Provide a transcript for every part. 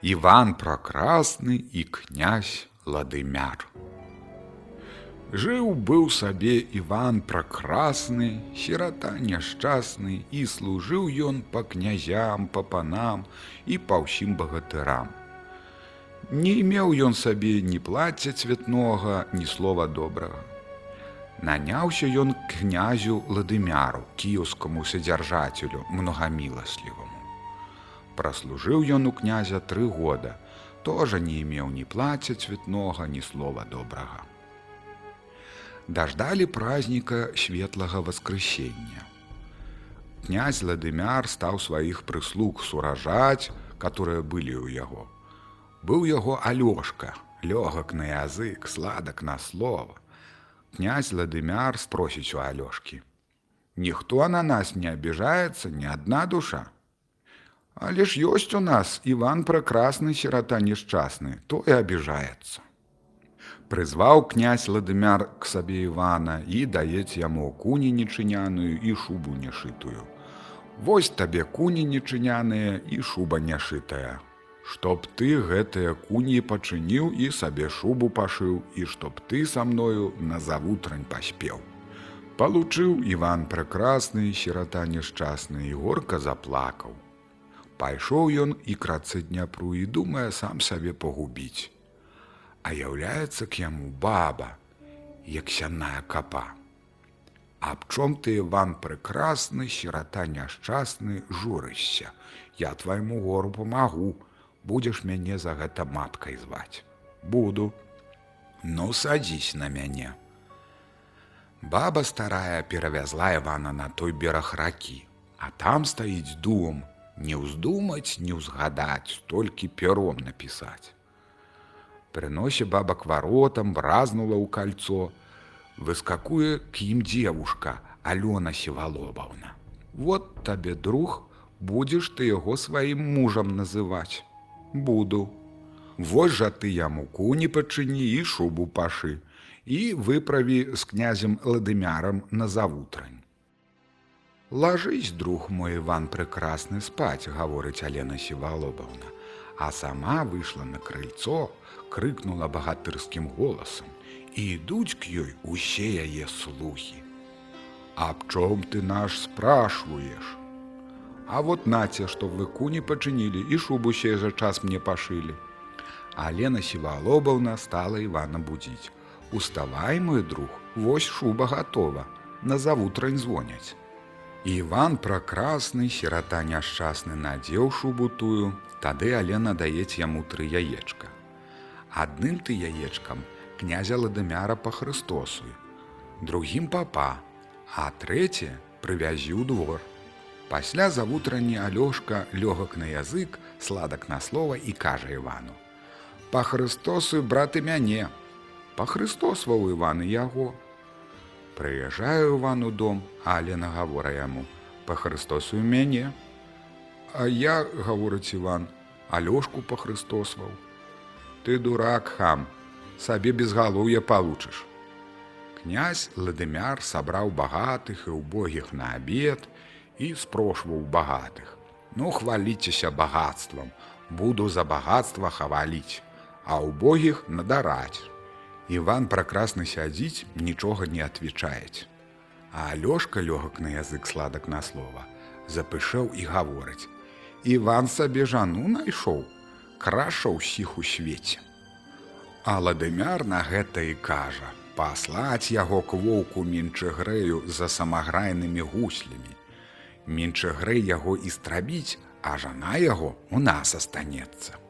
Іван Пракрасны і князь Ладымяр. Жыў быў сабе Іван пракрасны, сірата няшчасны і служыў ён па князям, па панам і па ўсім багатырам. Не меў ён сабе ні плаця цветнога, ні слова добрага. Наняўся ён к князю ладымяру, кіўскаму садзяржацелю многаміласліваму. Праслужыў ён у князя тры года, тоже не меў ні плаця цветнога, ні слова добрага. Даждалі праздніка светлага воскресення. Князь Ладымяр стаў сваіх прыслуг суражаць, которые былі ў яго. Быў яго алёшка, лёгак на язык, сладак на слова. Князь Ладымяр спросіць у алёшкі: « Ніхто на нас не абіжаецца ні адна душа. Але ж ёсць у нас Іван пракрасны сірата нешчасны, то і абіжаецца. Прызваў князь Ладымяр к сабе Івана і даець яму куні нечыняную і шубу нешытую. Вось табе куні нечыняныя і шуба няшытая. Чтоб ты гэтыя куні пачыніў і сабе шубу пашыў і чтоб ты са мною на завутрань паспеў. Палучыў Іван пракрасны, сірата няшчасны і горка заплакаў. Пайшоў ён і крацы дняпру і думае сам сабе пагубіць. А яўляецца к яму баба, як сяная капа. Аб чом ты Іван прекрасны, сірата няшчасны, журышся. Я твайму гору памагу, будзеш мяне за гэта маткай зваць. Буду. Ну садзісь на мяне. Баба старая перавязла Івана на той бераг ракі, а там стаіць дум, не ўздумаць, не ўзгадаць, толькі пером напісаць. Прыносе баба к варотам, бразнула ў кольцо, выскакуе к ім девушка Алёна Севалобаўна. Вот табе друг, будзеш ты яго сваім мужам называць. Буду. Вось жа ты яму куні пачыні і шубу пашы і выправі з князем ладымярам на завутрань. Лажысь, друг мой Іван прекрасны спаць, гаворыць Алена Севалобаўна, а сама выйшла на крыльцо, крыкнула багатырскім голасам і ідуць к ёй усе яе слухі. Аб чом ты наш спрашваеш? А вот наце, што вы куні пачынілі і шубу сей за час мне пашылі. Алена Севалобаўна стала Івана будзіць. Уставай, мой друг, вось шуба готова, на завутрань звоняць. Іван пракрасны, сірата няшчасны надзеў шубу тую, тады Алена даець яму тры яечка. Адным ты яечкам князя ладымяра па Хрыстосу, другім папа, а трэце прывязі ў двор. Пасля завутрані Алёшка лёгак на язык, сладак на слова і кажа Івану: « Па Хрыстосу браты мяне, па Хрыстосваў Іваны яго, Прыязджаю Іван у дом, Алена гавора яму: па Хрыстосу мяне. А я, гаворыць Іван, Алёшку па Хрыстосваў. Ты дурак хам, сабе без галоўя получыш. Князь Ладымяр сабраў багатых і убогіх на абед і спрошваў багатых. Ну хваліцеся багатствам, буду за багатства хаваліць, а убогіх надараць. Іван пракрасна сядзіць, нічога не адвечаюць. А Алёшка лёгак на язык сладак на слова, запышэў і гаворыць: « Іван сабе жану найшоў, краша ўсіх у свеце. А ладымяр на гэта і кажа: паслаць яго к воўку менчыгрэю за самаграйнымі гуслямі. Менчыгрэй яго і страбіць, а жана яго у нас астанецца.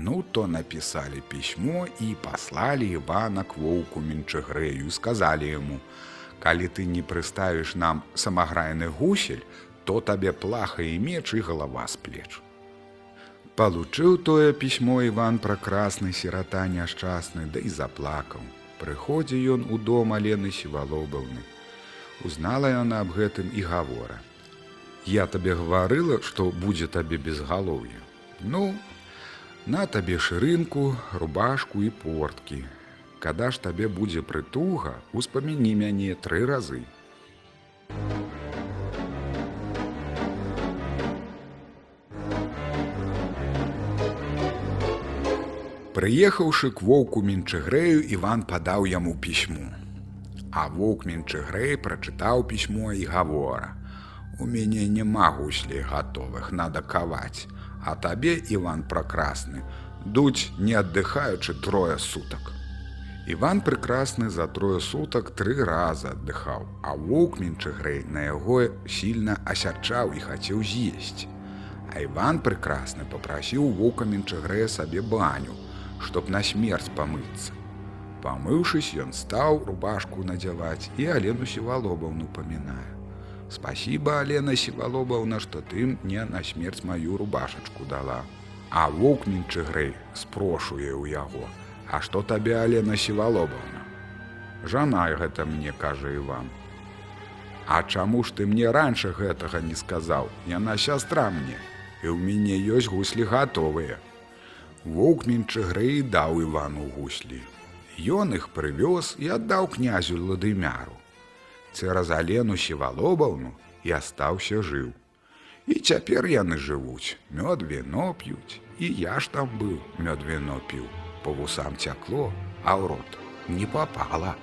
Ну то напісалі пісьмо і паслалі Івана к воўку менчыгрэю, сказалі яму: « Калі ты не прыставіш нам самаграйны гусель, то табе плаха і меч і галава з плеч. Палучыў тое пісьмо Іван пракрасны сірата няшчасны, да і заплакаў. Прыходзі ён у дом Алены сівалобаўны. Узнала яна аб гэтым і гавора. Я табе гаварыла, што будзе табе безгалоўе. Ну, На табе шырынку, рубашку і порткі. Када ж табе будзе прытуга, успамяні мяне тры разы. Прыехаўшы к воўку мінчыгрэю Іван падаў яму пісьму. А воўк мінчыгрэй прачытаў пісьмо і гавора: « У мяне няма гуслей гатовых надо каваць, а табе Іван пракрасны, дуть не аддыхаючы трое сутак. Іван прекрасны за трое сутак тры раза аддыхаў, а воўк мінчыгрэй на яго сильно асячаў і хацеў з'есць. А Іван прекрасны попрасіў воўка мінчыгрэя сабе баню, чтоб на смерць памыцца. Памыўшись, ён стаў рубашку надзяваць і Алену сівалобаўну памінае. Спасибо, Алена Сівалобаўна, што ты мне на смерць маю рубашачку дала. А воўк мінчыгрэй спрошуе ў яго, А што табе Алена Сівалобаўна? Жанай гэта мне кажа Іван. А чаму ж ты мне раньше гэтага не сказаў? Яна сястра мне, і ў мяне ёсць гуслі гатовыя. Воўк мінчыгрэй даў Івану гуслі. Ён іх прывёз і аддаў князю ладымяру. Цераз Алену Сівалобаўну і астаўся жыў. І цяпер яны жывуць, мёд віно п'юць, і я ж там быў, мёд віно піў. По вусам цякло, а ў рот не попала.